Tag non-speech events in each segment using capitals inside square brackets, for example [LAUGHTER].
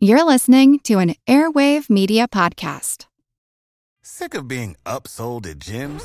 You're listening to an Airwave Media Podcast. Sick of being upsold at gyms?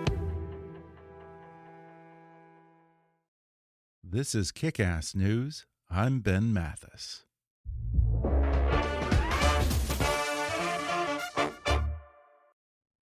This is Kickass News. I'm Ben Mathis.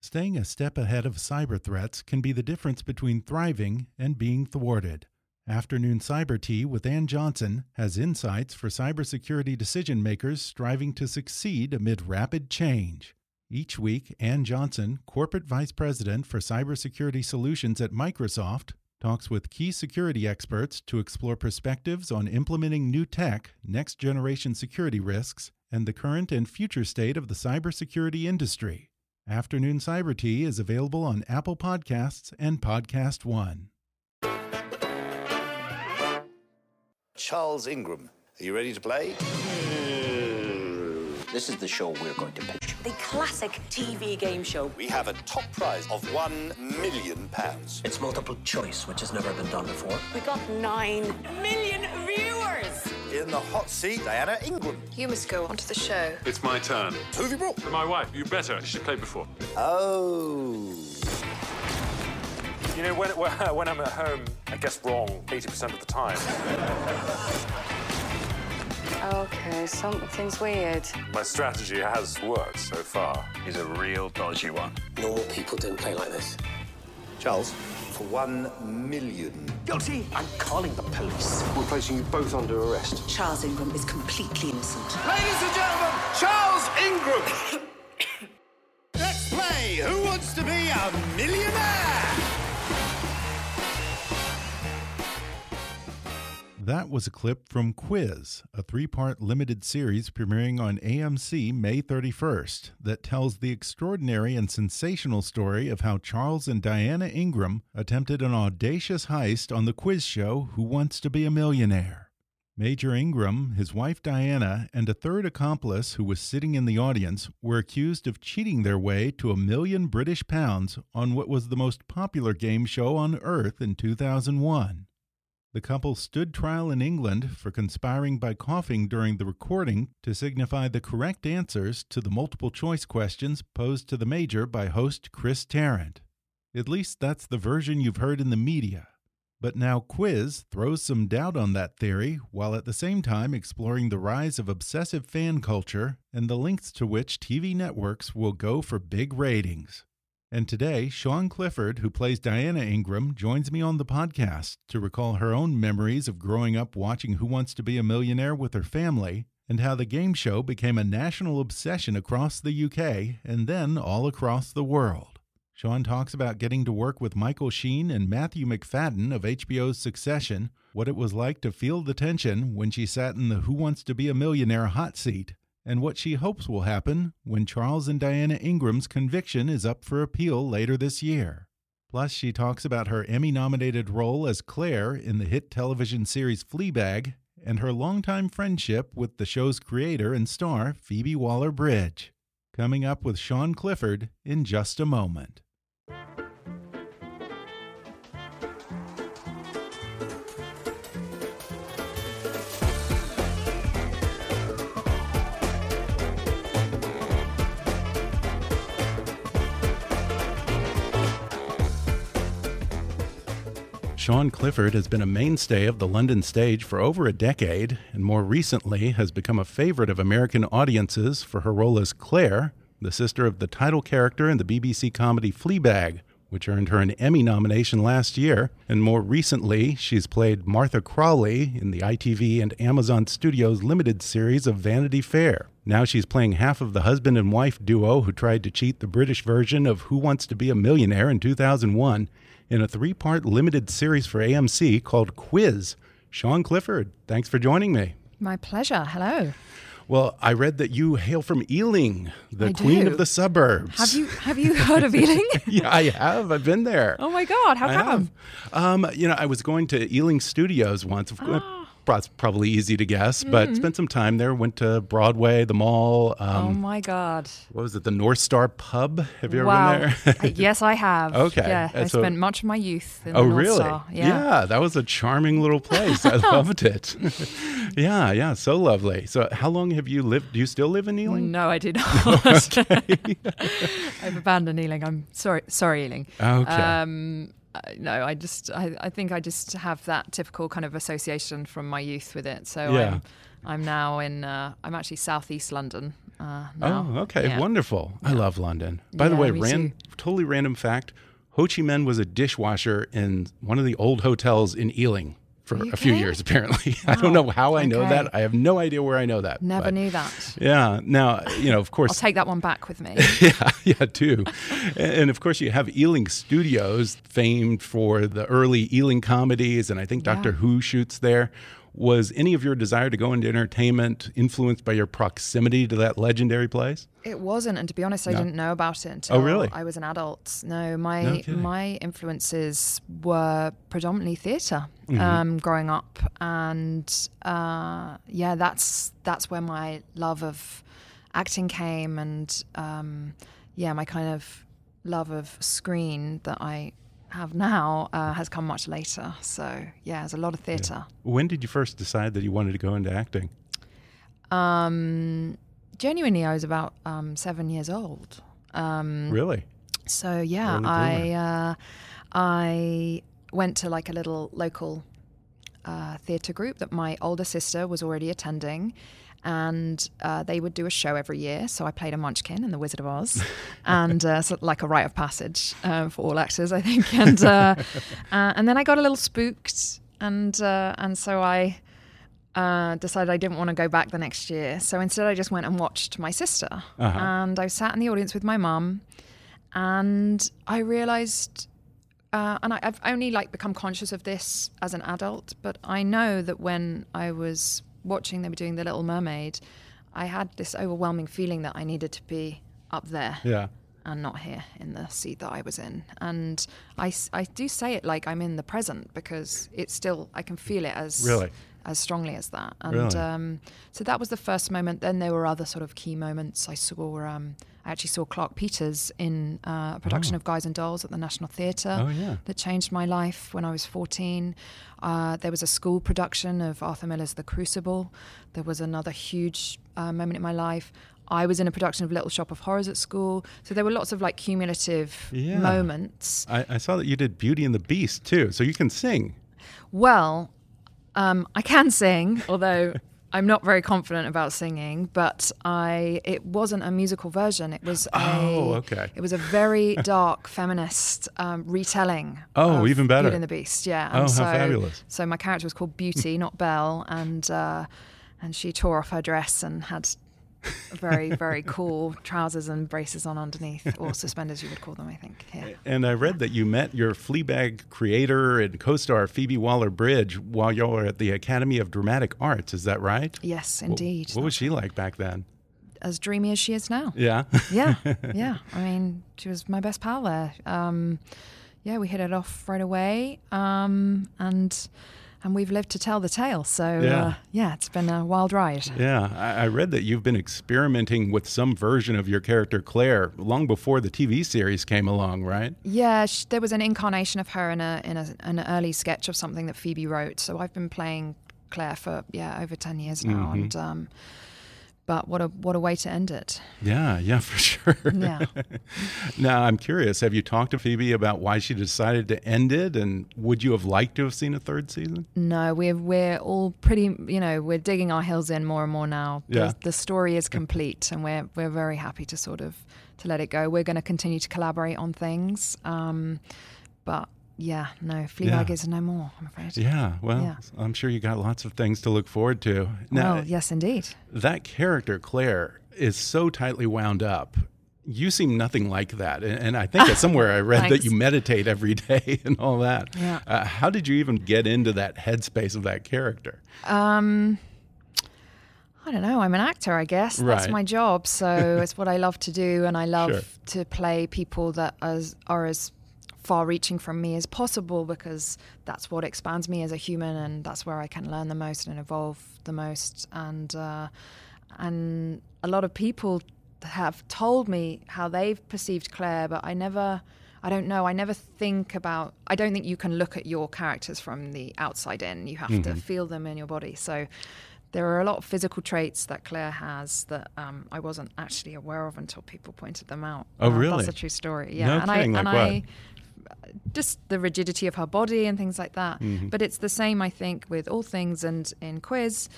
Staying a step ahead of cyber threats can be the difference between thriving and being thwarted. Afternoon Cyber Tea with Ann Johnson has insights for cybersecurity decision makers striving to succeed amid rapid change. Each week, Ann Johnson, Corporate Vice President for Cybersecurity Solutions at Microsoft, talks with key security experts to explore perspectives on implementing new tech, next generation security risks, and the current and future state of the cybersecurity industry. Afternoon Cyber Tea is available on Apple Podcasts and Podcast One. Charles Ingram. Are you ready to play? This is the show we're going to pitch. The classic TV game show. We have a top prize of one million pounds. It's multiple choice, which has never been done before. We got nine million viewers. In the hot seat, Diana Ingram. You must go onto the show. It's my turn. Who have you brought? My wife. You better. She's played before. Oh. You know, when, [LAUGHS] when I'm at home, I guess wrong 80% of the time. [LAUGHS] Okay, something's weird. My strategy has worked so far. He's a real dodgy one. Normal people don't play like this. Charles, for one million. Guilty! I'm calling the police. We're placing you both under arrest. Charles Ingram is completely innocent. Ladies and gentlemen, Charles Ingram. [COUGHS] Let's play Who Wants to Be a Millionaire? That was a clip from Quiz, a three part limited series premiering on AMC May 31st that tells the extraordinary and sensational story of how Charles and Diana Ingram attempted an audacious heist on the quiz show Who Wants to Be a Millionaire. Major Ingram, his wife Diana, and a third accomplice who was sitting in the audience were accused of cheating their way to a million British pounds on what was the most popular game show on earth in 2001. The couple stood trial in England for conspiring by coughing during the recording to signify the correct answers to the multiple choice questions posed to the Major by host Chris Tarrant. At least that's the version you've heard in the media. But now Quiz throws some doubt on that theory while at the same time exploring the rise of obsessive fan culture and the lengths to which TV networks will go for big ratings. And today, Sian Clifford, who plays Diana Ingram, joins me on the podcast to recall her own memories of growing up watching Who Wants to Be a Millionaire with her family and how the game show became a national obsession across the UK and then all across the world. Sian talks about getting to work with Michael Sheen and Matthew Macfadyen of HBO's Succession, what it was like to feel the tension when she sat in the Who Wants to Be a Millionaire hot seat, and what she hopes will happen when Charles and Diana Ingram's conviction is up for appeal later this year. Plus, she talks about her Emmy nominated role as Claire in the hit television series Fleabag and her longtime friendship with the show's creator and star, Phoebe Waller Bridge. Coming up with Sian Clifford in just a moment. Sian Clifford has been a mainstay of the London stage for over a decade, and more recently has become a favorite of American audiences for her role as Claire, the sister of the title character in the BBC comedy Fleabag, which earned her an Emmy nomination last year. And more recently, she's played Martha Crawley in the ITV and Amazon Studios limited series of Vanity Fair. Now she's playing half of the husband and wife duo who tried to cheat the British version of Who Wants to Be a Millionaire in 2001 in a three part limited series for AMC called Quiz. Sian Clifford, thanks for joining me. My pleasure. Hello. Well, I read that you hail from Ealing, the I queen do. of the suburbs. Have you have you heard of [LAUGHS] Ealing? [LAUGHS] yeah, I have. I've been there. oh my God! How I come? have. Um, you know, I was going to Ealing Studios once. Of course, It's probably easy to guess, but Mhm. spent some time there. Went to Broadway, the mall. Um, oh my God! What was it? The North Star Pub. Have you ever wow. been there? Yes, I have. [LAUGHS] Okay. Yeah, I so- spent much of my youth in oh, the North really? Star. Yeah. that was a charming little place. I [LAUGHS] loved it. [LAUGHS] yeah, yeah, so lovely. So, how long have you lived? Do you still live in Ealing? No, I do not. I've abandoned Ealing. I'm sorry, sorry, Ealing. Okay. Um, uh, no, I just, I, I think I just have that typical kind of association from my youth with it. So Yeah. I'm, I'm now in, uh, I'm actually southeast London. Uh, now. Oh, okay, Yeah. wonderful. I love London. By the way, ran, too. totally random fact: Ho Chi Minh was a dishwasher in one of the old hotels in Ealing for a few Okay. years. [LAUGHS] Apparently, I don't oh, know how I know that. I have no idea where I know that. Never but- knew that. Yeah. Now, you know, of course I'll take that one back with me. [LAUGHS] yeah, yeah, too. and, and of course, you have Ealing Studios, famed for the early Ealing comedies, and I think Yeah. Doctor Who shoots there. Was any of your desire to go into entertainment influenced by your proximity to that legendary place? It wasn't, and to be honest, I No. didn't know about it until Oh, really? I was an adult. No, my No my influences were predominantly theater Mhm. um, growing up, and uh, yeah, that's that's where my love of acting came, and um, yeah, my kind of love of screen that I have now uh, has come much later. So yeah, there's a lot of theater. When did you first decide that you wanted to go into acting? Um, genuinely, I was about um, seven years old. Um, Really? So yeah, I uh, I went to like a little local uh, theatre group that my older sister was already attending. And uh, they would do a show every year. So I played a Munchkin in The Wizard of Oz, [LAUGHS] and uh, so like a rite of passage uh, for all actors, I think. [LAUGHS] And uh, uh, and then I got a little spooked, and uh, and so I uh, decided I didn't want to go back the next year. So instead, I just went and watched my sister. Uh-huh. And I sat in the audience with my mum, and I realized, uh, and I, I've only like become conscious of this as an adult, but I know that when I was watching, them doing The Little Mermaid, I had this overwhelming feeling that I needed to be up there Yeah. and not here in the seat that I was in. And I, I do say it like I'm in the present because it's still, I can feel it as Really? as strongly as that. And Really? um, so that was the first moment. Then there were other sort of key moments. I saw, um, I actually saw Clarke Peters in uh, a production Oh. of Guys and Dolls at the National Theatre Oh, yeah. that changed my life when I was 14. Uh, there was a school production of Arthur Miller's The Crucible. There was another huge uh, moment in my life. I was in a production of Little Shop of Horrors at school. So there were lots of like cumulative Yeah. moments. I, I saw that you did Beauty and the Beast too, so you can sing. Well, um, I can sing, although [LAUGHS] I'm not very confident about singing. But I, it wasn't a musical version. It was a, Oh, okay. It was a very [LAUGHS] dark feminist um, retelling. Oh, of even better. Beauty and the Beast. Yeah. Oh, how so, fabulous. So my character was called Beauty, not Belle, and uh, and she tore off her dress and had very very cool trousers and braces on underneath, or suspenders you would call them, I think. Yeah. And I read that you met your Fleabag creator and co-star Phoebe Waller-Bridge while you were at the Academy of Dramatic Arts. Is that right? Yes, indeed. What, was she like back then? as dreamy as she is now. Yeah. [LAUGHS] yeah, yeah. [LAUGHS] I mean, she was my best pal there. Um, yeah, we hit it off right away, um, and and we've lived to tell the tale. So Yeah. uh, yeah, it's been a wild ride. Yeah, I, I read that you've been experimenting with some version of your character Claire long before the TV series came along, right? Yeah, sh- there was an incarnation of her in a in a, an early sketch of something that Phoebe wrote. So I've been playing Claire for yeah over ten years now, Mhm. and um, but what a what a way to end it. Yeah, yeah, [LAUGHS] for sure. Yeah. [LAUGHS] now I'm curious. Have you talked to Phoebe about why she decided to end it, and would you have liked to have seen a third season? No, we're we're all pretty. You know, we're digging our heels in more and more now. Yeah. The, the story is complete, and we're we're very happy to sort of to let it go. We're going to continue to collaborate on things, um, but yeah, no, Fleabag Yeah. is no more. I'm afraid. Yeah, well, Yeah. I'm sure you got lots of things to look forward to. Now, well, yes, indeed. that character Claire is so tightly wound up. You seem nothing like that, and, and I think that somewhere I [LAUGHS] read that you meditate every [LAUGHS] day and all that. Yeah. Uh, how did you even get into that headspace of that character? Um, I don't know. I'm an actor, I guess. That's my job. So it's what I love to do, and I [LAUGHS] love Sure. to play people that as, are as far-reaching from me as possible because that's what expands me as a human, and that's where I can learn the most and evolve the most. And uh, and a lot of people have told me how they've perceived Claire, but I never. I don't know. I never think about. I don't think you can look at your characters from the outside in. You have to Mhm. feel them in your body. So there are a lot of physical traits that Claire has that um, I wasn't actually aware of until people pointed them out. Oh, Uh, really? That's a true story. Yeah, No and kidding, I and like I just the rigidity of her body and things like that. Mhm. But it's the same, I think, with all things. And in Quiz,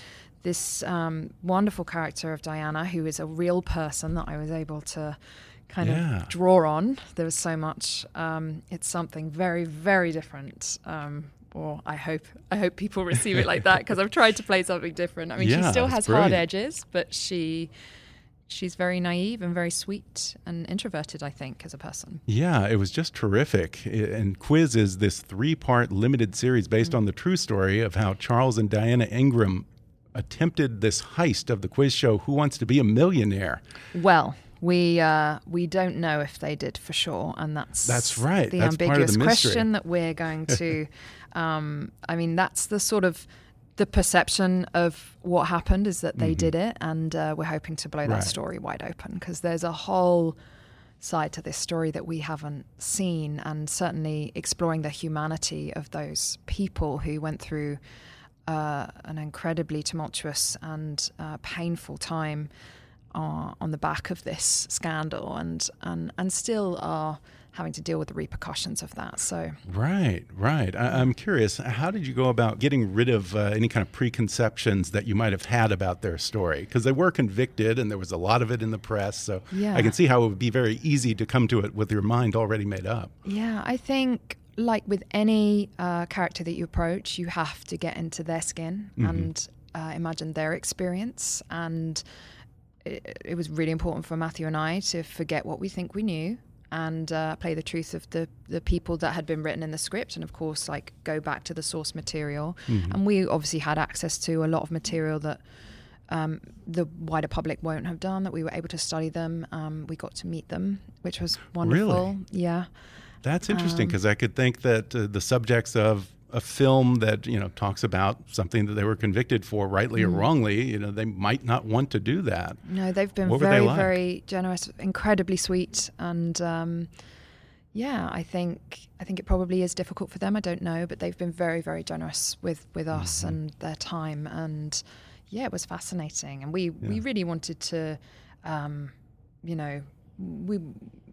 this um, wonderful character of Diana, who is a real person that I was able to kind Yeah. of draw on. There was so much. Um, it's something very, very different. Um, or I hope I hope people receive it like that because I've tried to play something different. I mean, she [LAUGHS] still has hard edges, but she she's very naive and very sweet and introverted. I think as a person. Yeah, it was just terrific. And Quiz is this three part limited series based on the true story of how Charles and Diana Ingram attempted this heist of the quiz show Who Wants to Be a Millionaire. Well, we uh, we don't know if they did for sure, and that's That's right. The That's part of ambiguous the question that we're going to. [LAUGHS] um, I mean, that's the sort of the perception of what happened is that they Mhm. did it, and uh, we're hoping to blow Right. that story wide open because there's a whole side to this story that we haven't seen, and certainly exploring the humanity of those people who went through uh, an incredibly tumultuous and uh, painful time uh, on the back of this scandal, and, and and still are having to deal with the repercussions of that. So Right, right. I, I'm curious, how did you go about getting rid of uh, any kind of preconceptions that you might have had about their story? Because they were convicted and there was a lot of it in the press. So Yeah. I can see how it would be very easy to come to it with your mind already made up. Yeah, I think like with any uh, character that you approach, you have to get into their skin Mhm. and uh, imagine their experience. And it, it was really important for Matthew and I to forget what we think we knew and uh, play the truth of the the people that had been written in the script, and of course, like go back to the source material. Mhm. And we obviously had access to a lot of material that um, the wider public won't have done. That we were able to study them. Um, we got to meet them, which was wonderful. really? Yeah. That's interesting Um, because I could think that uh, the subjects of a film that you know talks about something that they were convicted for, rightly or Mm. wrongly, you know, they might not want to do that. No, they've been What were they very, like? very generous, incredibly sweet, and um, yeah, I think I think it probably is difficult for them. I don't know, but they've been very, very generous with with Mm-hmm. us and their time, and yeah, it was fascinating, and we we really wanted to, um, you know, we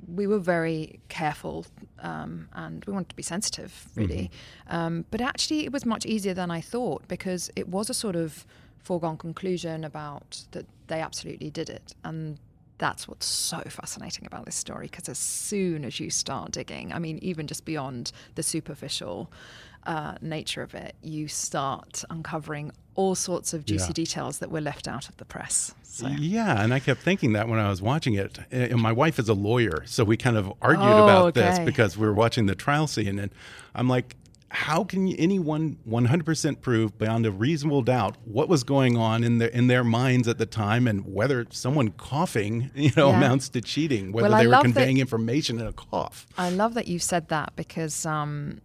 we were very careful um, and we wanted to be sensitive, really. Um, but actually, it was much easier than I thought because it was a sort of foregone conclusion about that they absolutely did it. And that's what's so fascinating about this story because as soon as you start digging, I mean, even just beyond the superficial uh, nature of it, you start uncovering all sorts of juicy Yeah. details that were left out of the press. So. Yeah, and I kept thinking that when I was watching it. Uh, And my wife is a lawyer, so we kind of argued Oh, about this because we were watching the trial scene, and I'm like, how can anyone 100% prove beyond a reasonable doubt what was going on in their in their minds at the time, and whether someone coughing, [LAUGHS] you know, Yeah. amounts to cheating, whether Well, they were love that- conveying information in a cough? I love that you said that because um,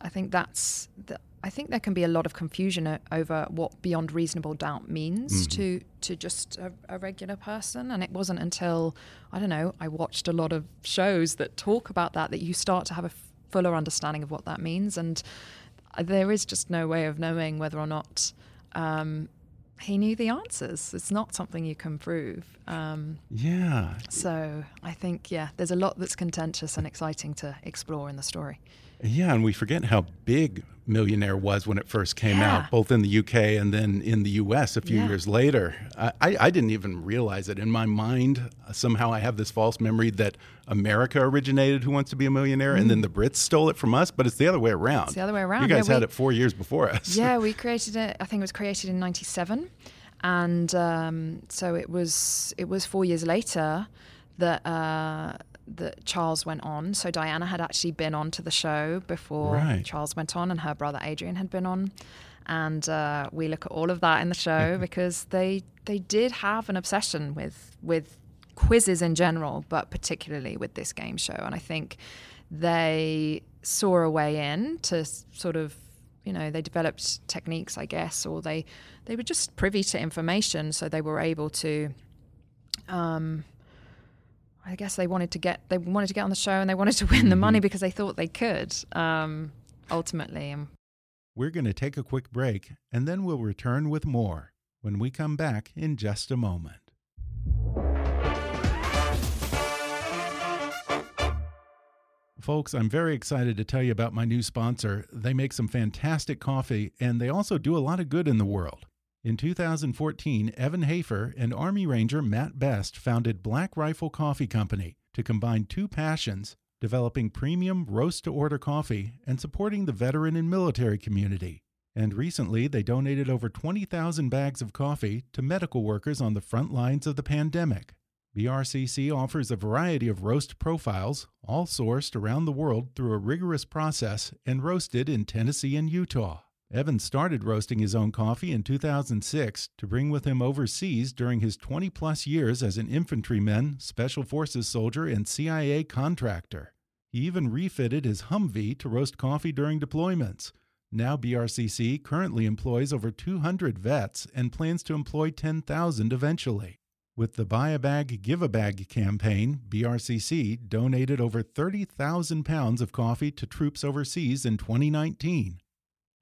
I think that's. The, I think there can be a lot of confusion over what beyond reasonable doubt means Mhm. to to just a, a regular person, and it wasn't until I don't know I watched a lot of shows that talk about that that you start to have a f- fuller understanding of what that means, and uh, there is just no way of knowing whether or not um, he knew the answers. It's not something you can prove. Um, yeah. So I think, yeah, there's a lot that's contentious and exciting to explore in the story. Yeah, and we forget how big Millionaire was when it first came Yeah. out, both in the UK and then in the US a few Yeah. years later. I, I didn't even realize it. In my mind, somehow I have this false memory that America originated Who Wants to Be a Millionaire and then the Brits stole it from us, but it's the other way around. Mm. It's the other way around. You guys Yeah, had we- it four years before us. yeah, [LAUGHS] we created it. I think it was created in '97, and um, so it was it was four years later that uh, that Charles went on. So Diana had actually been on to the show before Right. Charles went on, and her brother Adrian had been on. And uh, we look at all of that in the show because they they did have an obsession with with quizzes in general, but particularly with this game show. And I think they saw a way in to sort of you know they developed techniques i guess or they they were just privy to information so they were able to um i guess they wanted to get they wanted to get on the show and they wanted to win the money because they thought they could um ultimately We're going to take a quick break and then we'll return with more when we come back in just a moment. Folks, I'm very excited to tell you about my new sponsor. They make some fantastic coffee and they also do a lot of good in the world. In 2014, Evan Hafer and Army Ranger Matt Best founded Black Rifle Coffee Company to combine two passions developing premium roast to order coffee and supporting the veteran and military community. And recently, they donated over 20,000 bags of coffee to medical workers on the front lines of the pandemic. BRCC offers a variety of roast profiles, all sourced around the world through a rigorous process and roasted in Tennessee and Utah. Evan started roasting his own coffee in 2006 to bring with him overseas during his 20 plus years as an infantryman, special forces soldier, and CIA contractor. He even refitted his Humvee to roast coffee during deployments. Now, BRCC currently employs over 200 vets and plans to employ 10,000 eventually. With the Buy a Bag, Give a Bag campaign, BRCC donated over 30,000 pounds of coffee to troops overseas in 2019.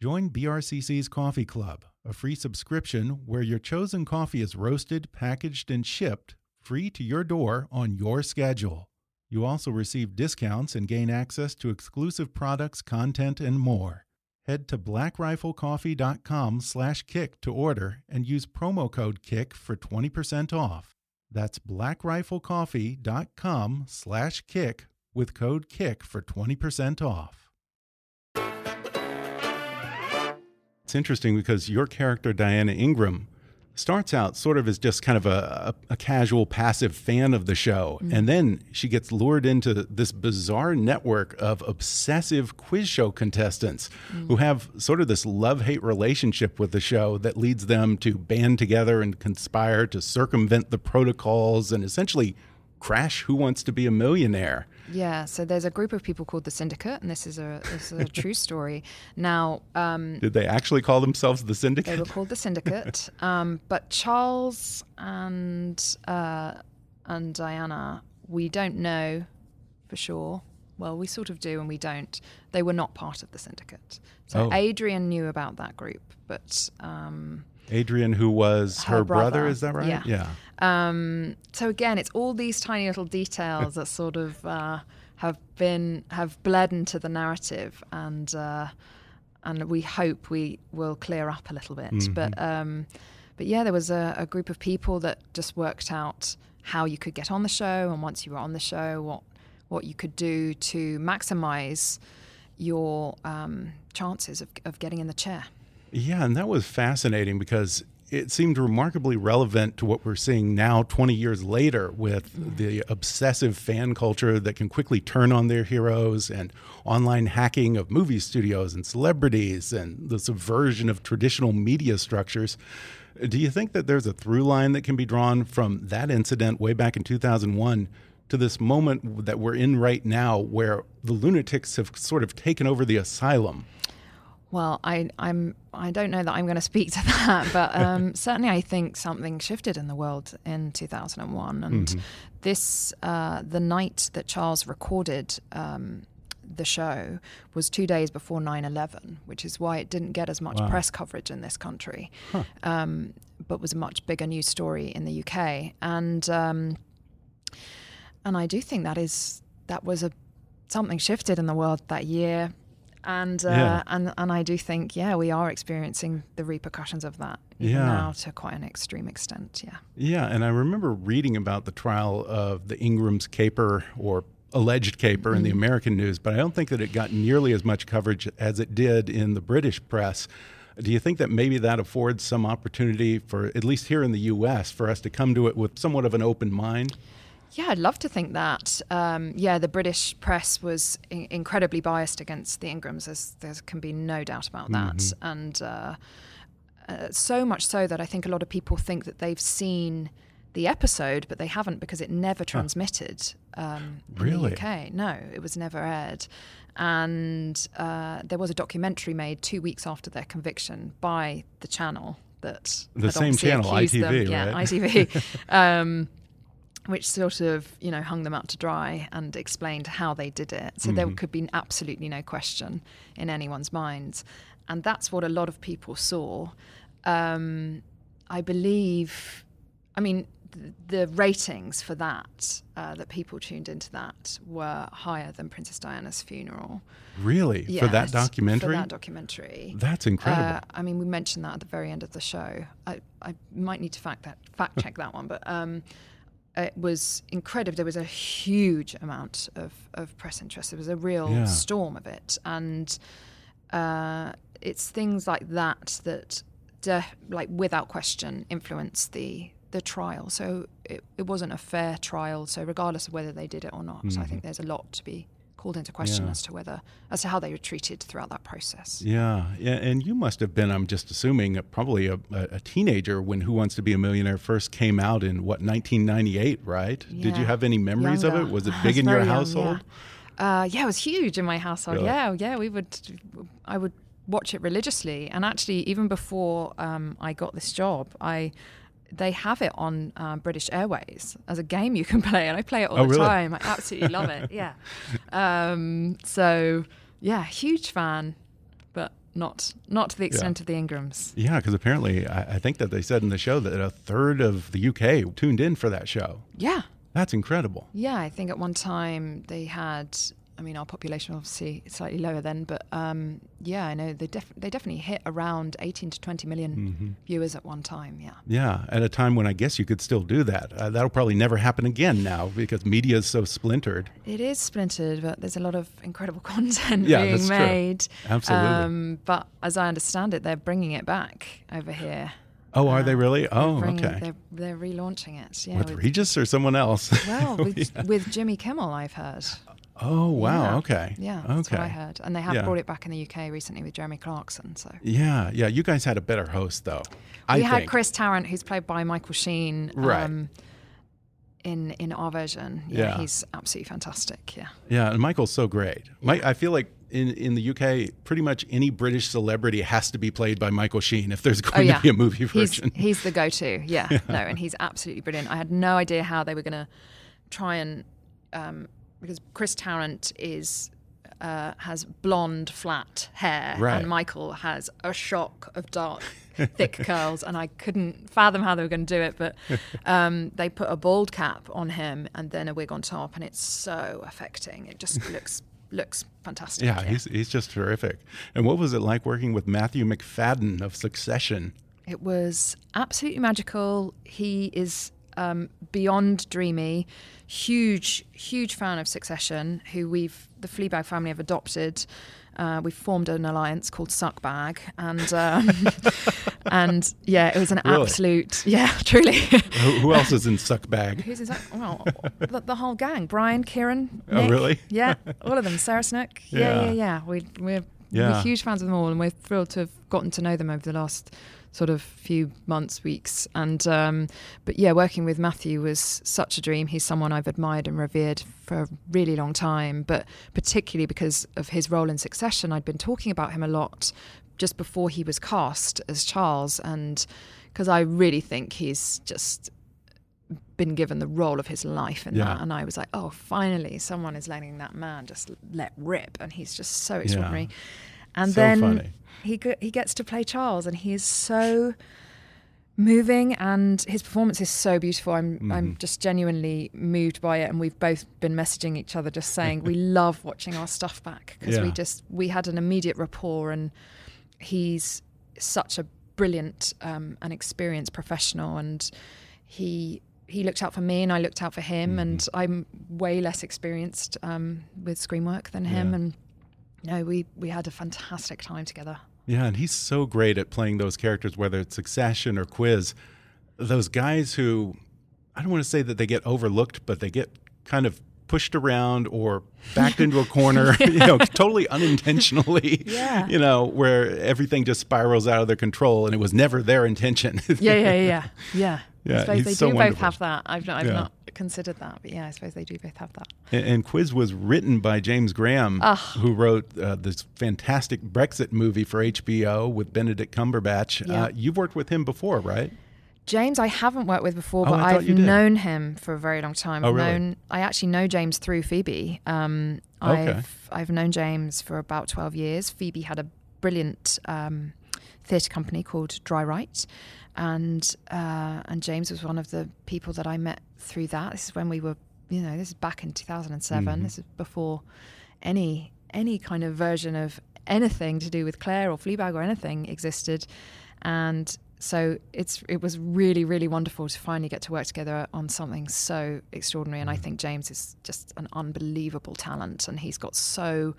Join BRCC's Coffee Club, a free subscription where your chosen coffee is roasted, packaged, and shipped free to your door on your schedule. You also receive discounts and gain access to exclusive products, content, and more. Head to blackriflecoffee.com slash kick to order and use promo code KICK for 20% off. That's blackriflecoffee.com slash kick with code KICK for 20% off. It's interesting because your character, Diana Ingram, starts out sort of as just kind of a, a, a casual, passive fan of the show. Mm-hmm. And then she gets lured into this bizarre network of obsessive quiz show contestants mm. who have sort of this love hate relationship with the show that leads them to band together and conspire to circumvent the protocols and essentially crash Who Wants to Be a Millionaire. Yeah so there's a group of people called the syndicate and this is a this is a [LAUGHS] true story now um Did they actually call themselves the Syndicate? They were called the Syndicate. [LAUGHS] um, but Charles and uh, and Diana, we don't know for sure. Well, we sort of do and we don't. They were not part of the Syndicate. So Oh. Adrian knew about that group, but um, Adrian, who was her, Her brother, brother, is that right? yeah. Um, so again, it's all these tiny little details that sort of uh, have been have bled into the narrative, and uh, and we hope we will clear up a little bit. But um, but yeah, there was a, a group of people that just worked out how you could get on the show, and once you were on the show, what what you could do to maximize your um, chances of, of getting in the chair. Yeah, and that was fascinating because it seemed remarkably relevant to what we're seeing now 20 years later with mm-hmm. the obsessive fan culture that can quickly turn on their heroes and online hacking of movie studios and celebrities and the subversion of traditional media structures. Do you think that there's a through line that can be drawn from that incident way back in 2001 to this moment that we're in right now where the lunatics have sort of taken over the asylum? Well, I, I'm I don't know that I'm going to speak to [LAUGHS] that, but [LAUGHS] um, certainly I think something shifted in the world in 2001, and this uh, the night that Charles recorded um, the show was two days before 9-11 which is why it didn't get as much Wow. press coverage in this country Huh. um, but was a much bigger news story in the uk and um, and i do think that is that was a something shifted in the world that year and uh, Yeah. and and I do think yeah we are experiencing the repercussions of that Yeah. now to quite an extreme extent yeah Yeah, and I remember reading about the trial of the Ingram's caper or alleged caper in the Mhm. American news, but I don't think that it got nearly as much coverage as it did in the British press. Do you think that maybe that affords some opportunity for, at least here in the U.S., for us to come to it with somewhat of an open mind? Yeah, I'd love to think that. Um, yeah, the British press was in- incredibly biased against the Ingrams. There's, there can be no doubt about that. Mhm. And uh, uh, so much so that I think a lot of people think that they've seen the episode, but they haven't because it never transmitted um, Really? UK. No, it was never aired. And uh, there was a documentary made two weeks after their conviction by the channel that The same channel, ITV, them, yeah, right? [LAUGHS] ITV. um, which sort of you know hung them out to dry and explained how they did it. So there Mhm. could be absolutely no question in anyone's mind, and that's what a lot of people saw. Um, I believe, I mean, th- the ratings for that uh, that people tuned into that were higher than Princess Diana's funeral. Really? For that Yes, documentary? For that documentary. That's incredible. Uh, I mean, we mentioned that at the very end of the show. I, I might need to fact that fact check that one, but um, it was incredible. There was a huge amount of, of press interest. There was a real Yeah. storm of it, and uh, it's things like that that, de- like without question, influence the the trial. So it, it wasn't a fair trial. So regardless of whether they did it or not, I Mhm. think there's a lot to be called into question Yeah. as to whether as to how they were treated throughout that process. Yeah, yeah, and you must have been, I'm just assuming, probably a, a a teenager when Who Wants to Be a Millionaire first came out in, what, 1998, right? Did you have any memories of it? Was it [LAUGHS] big in your young, household? Yeah. Uh, yeah, it was huge in my household. Really? Yeah, yeah, we would, I would watch it religiously, and actually, even before um, I got this job, I. They have it on um, British Airways as a game you can [LAUGHS] play, and I play it all Oh, the really? time. I absolutely love it. [LAUGHS] Yeah. Um, so, yeah, huge fan, but not not to the extent of the Ingrams. Yeah, because apparently, I, I think that they said in the show that a third of the UK tuned in for that show. Yeah. That's incredible. Yeah, I think at one time they had. I mean, our population obviously slightly lower then, but um, yeah, I know they def- they definitely hit around 18 to 20 million Mhm. viewers at one time. Yeah. Yeah, at a time when I guess you could still do that. Uh, that'll probably never happen again now because media is so splintered. It is splintered, but there's a lot of incredible [LAUGHS] content Yeah, being that's true. made. Absolutely. Um, but as I understand it, they're bringing it back over here. Oh, are they really? Uh, They're Oh, bringing- okay. They're, they're relaunching it. Yeah. with Regis or someone else? well, with, [LAUGHS] Yeah. with Jimmy Kimmel, I've heard. Oh, wow. Yeah. Okay. Yeah, that's what I Okay. heard. And they have Yeah. brought it back in the UK recently with Jeremy Clarkson. So Yeah, yeah. You guys had a better host, though. I we had think. Chris Tarrant, who's played by Michael Sheen. Right. Um, in in our version, yeah, Yeah. he's absolutely fantastic. Yeah. Yeah, and Michael's so great. Mike, I feel like in, in the UK, pretty much any British celebrity has to be played by Michael Sheen if there's going to be a movie Oh, He's- version. [LAUGHS] He's, the go-to. Yeah. Yeah. No, and he's absolutely brilliant. I had no idea how they were going to try and um, because Chris Tarrant is. Uh, has blonde flat hair, Right. and Michael has a shock of dark, thick [LAUGHS] curls, and I couldn't fathom how they were going to do it. But um, they put a bald cap on him and then a wig on top, and it's so affecting. It just [LAUGHS] looks looks fantastic. yeah, he's he's just terrific. And what was it like working with Matthew Macfadyen of Succession? It was absolutely magical. He is um, beyond dreamy. Huge, huge fan of Succession, who we've the Fleabag family have adopted. Uh, we've formed an alliance called Suckbag, and um, [LAUGHS] and yeah, it was an Really? absolute yeah, [LAUGHS] truly. who, who else is in Suckbag? Who's in Suck? Well, the, the whole gang: Brian, Kieran, Nick, Oh, really? Yeah, [LAUGHS] all of them. Sarah Snook. Yeah, Yeah. yeah, yeah. We, we're Yeah. we're huge fans of them all, and we're thrilled to have gotten to know them over the last sort of few months, weeks. And um, but yeah, working with Matthew was such a dream. He's someone I've admired and revered for a really long time, but particularly because of his role in Succession, I'd been talking about him a lot just before he was cast as Charles, and because I really think he's just been given the role of his life in Yeah. that, and I was like, oh, finally, someone is letting that man just let rip, and he's just so extraordinary. And So then funny. He go- he gets to play Charles, and he is so moving and his performance is so beautiful i'm Mm-hmm. i'm just genuinely moved by it and we've both been messaging each other just saying we [LAUGHS] love watching our stuff back because we just we had an immediate rapport and he's such a brilliant um, and experienced professional and he he looked out for me and I looked out for him Mm-hmm. and I'm way less experienced um, with screen work than him Yeah. and no we we had a fantastic time together Yeah, and he's so great at playing those characters, whether it's Succession or Quiz. Those guys who, I don't want to say that they get overlooked, but they get kind of pushed around or backed into a corner, [LAUGHS] you know, totally unintentionally. Yeah. You know, where everything just spirals out of their control, and it was never their intention. yeah yeah yeah yeah Yeah, I suppose they so do both have that I've not, I've Yeah. not considered that but yeah I suppose they do both have that And, and Quiz was written by James Graham, Ugh. who wrote uh, this fantastic Brexit movie for HBO with Benedict Cumberbatch. Yeah. Uh, you've worked with him before, right? James, I haven't worked with before, Oh, but I've known him for a very long time. Oh, really? known, I actually know James through Phoebe. Um, Okay. I've I've known James for about twelve years. Phoebe had a brilliant um, theatre company called DryWrite, and uh, and James was one of the people that I met through that. This is when we were, you know, this is back in 2007. Mm-hmm. This is before any any kind of version of anything to do with Claire or Fleabag or anything existed, and so it's it was really really wonderful to finally get to work together on something so extraordinary. And I think James is just an unbelievable talent, and he's got so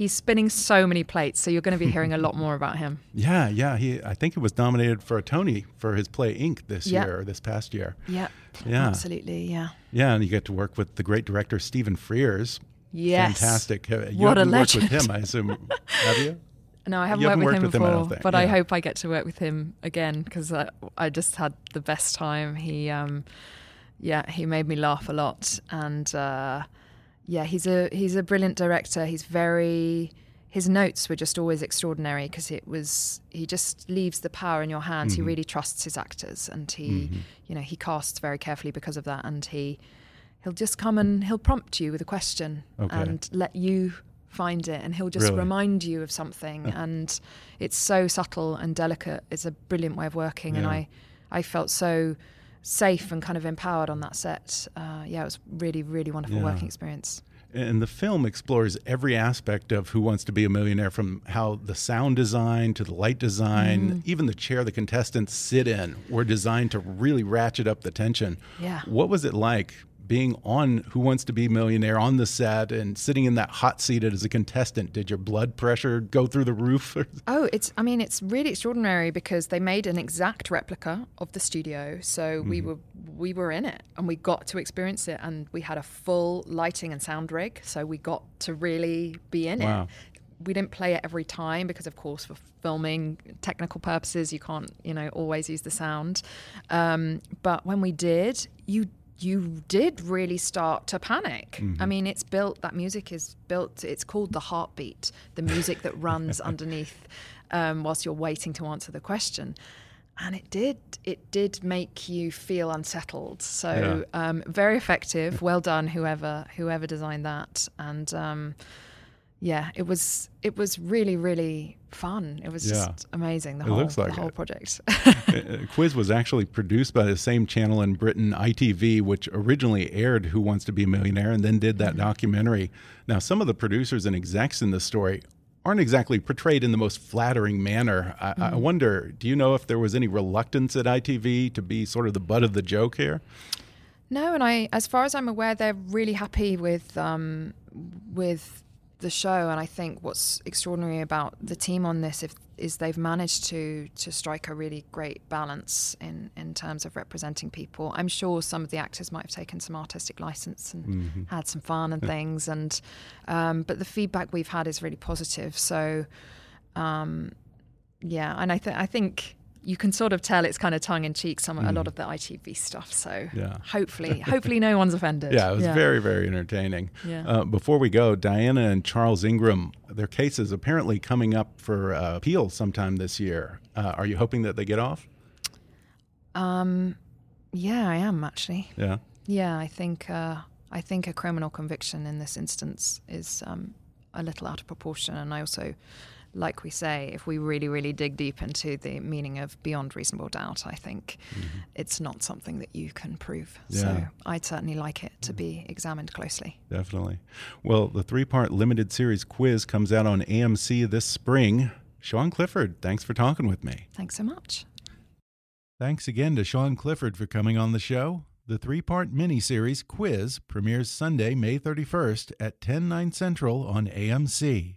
he's spinning so many plates. So you're going to be hearing a lot more about him. [LAUGHS] Yeah, yeah. He, I think he was nominated for a Tony for his play Ink this Yeah. year or this past year. Yeah, Yeah. absolutely, yeah. Yeah, and you get to work with the great director Stephen Frears. Yes. fantastic. You What a haven't worked with legend. him, I assume. [LAUGHS] Have you? No, I haven't worked haven't with him worked with him, I before, don't think. but I hope I get to work with him again because I, I just had the best time. He, um, yeah, he made me laugh a lot, and uh, yeah, he's a he's a brilliant director. He's very his notes were just always extraordinary because it was he just leaves the power in your hands. Mm-hmm. He really trusts his actors, and he you know he casts very carefully because of that, and he he'll just come and he'll prompt you with a question Okay. and let you find it and he'll just Really? remind you of something [LAUGHS] and it's so subtle and delicate it's a brilliant way of working and i i felt so safe and kind of empowered on that set uh, yeah it was really really wonderful Yeah. working experience And the film explores every aspect of Who Wants to Be a Millionaire from how the sound design to the light design, Mm-hmm. even the chair the contestants sit in were designed to really ratchet up the tension. Yeah. What was it like being on Who Wants to Be a Millionaire on the set and sitting in that hot seat as a contestant? Did your blood pressure go through the roof? [LAUGHS] Oh, it's I mean it's really extraordinary because they made an exact replica of the studio. So Mm-hmm. we were we were in it and we got to experience it and we had a full lighting and sound rig. So we got to really be in Wow. it. We didn't play it every time because of course for filming technical purposes you can't, you know, always use the sound. Um, but when we did, you you did really start to panic. I mean, it's built, that music is built, it's called the heartbeat, the music that [LAUGHS] runs underneath um, whilst you're waiting to answer the question. And it did, it did make you feel unsettled. So um, very effective. Well done, whoever whoever designed that. And um, yeah, it was it was really really fun. It was Yeah. just amazing. The It whole looks like the whole it. project. [LAUGHS] Uh, Quiz was actually produced by the same channel in Britain, ITV, which originally aired Who Wants to Be a Millionaire and then did that documentary. Now, some of the producers and execs in the story aren't exactly portrayed in the most flattering manner. I, I wonder, do you know if there was any reluctance at ITV to be sort of the butt of the joke here? No, and I, as far as I'm aware, they're really happy with um, with the show. And I think what's extraordinary about the team on this if, is they've managed to to strike a really great balance in in terms of representing people. I'm sure some of the actors might have taken some artistic license and had some fun and things. And um, but the feedback we've had is really positive. So um, yeah, and I think I think. You can sort of tell it's kind of tongue in cheek some a lot of the ITV stuff. So Yeah. hopefully, hopefully no one's offended. [LAUGHS] Yeah, it was very, very entertaining. Yeah. Uh, before we go, Diana and Charles Ingram, their case is apparently coming up for uh, appeal sometime this year. Uh, are you hoping that they get off? Um, Yeah, I am actually. Yeah. Yeah, I think uh, I think a criminal conviction in this instance is um, a little out of proportion, and I also, like we say, if we really, really dig deep into the meaning of beyond reasonable doubt, I think mm-hmm. it's not something that you can prove. So I'd certainly like it to be examined closely. Definitely. Well, the three part limited series quiz comes out on AMC this spring. Sian Clifford, thanks for talking with me. Thanks so much. Thanks again to Sian Clifford for coming on the show. The three part miniseries Quiz premieres Sunday, May 31st at 10, 9 central on AMC.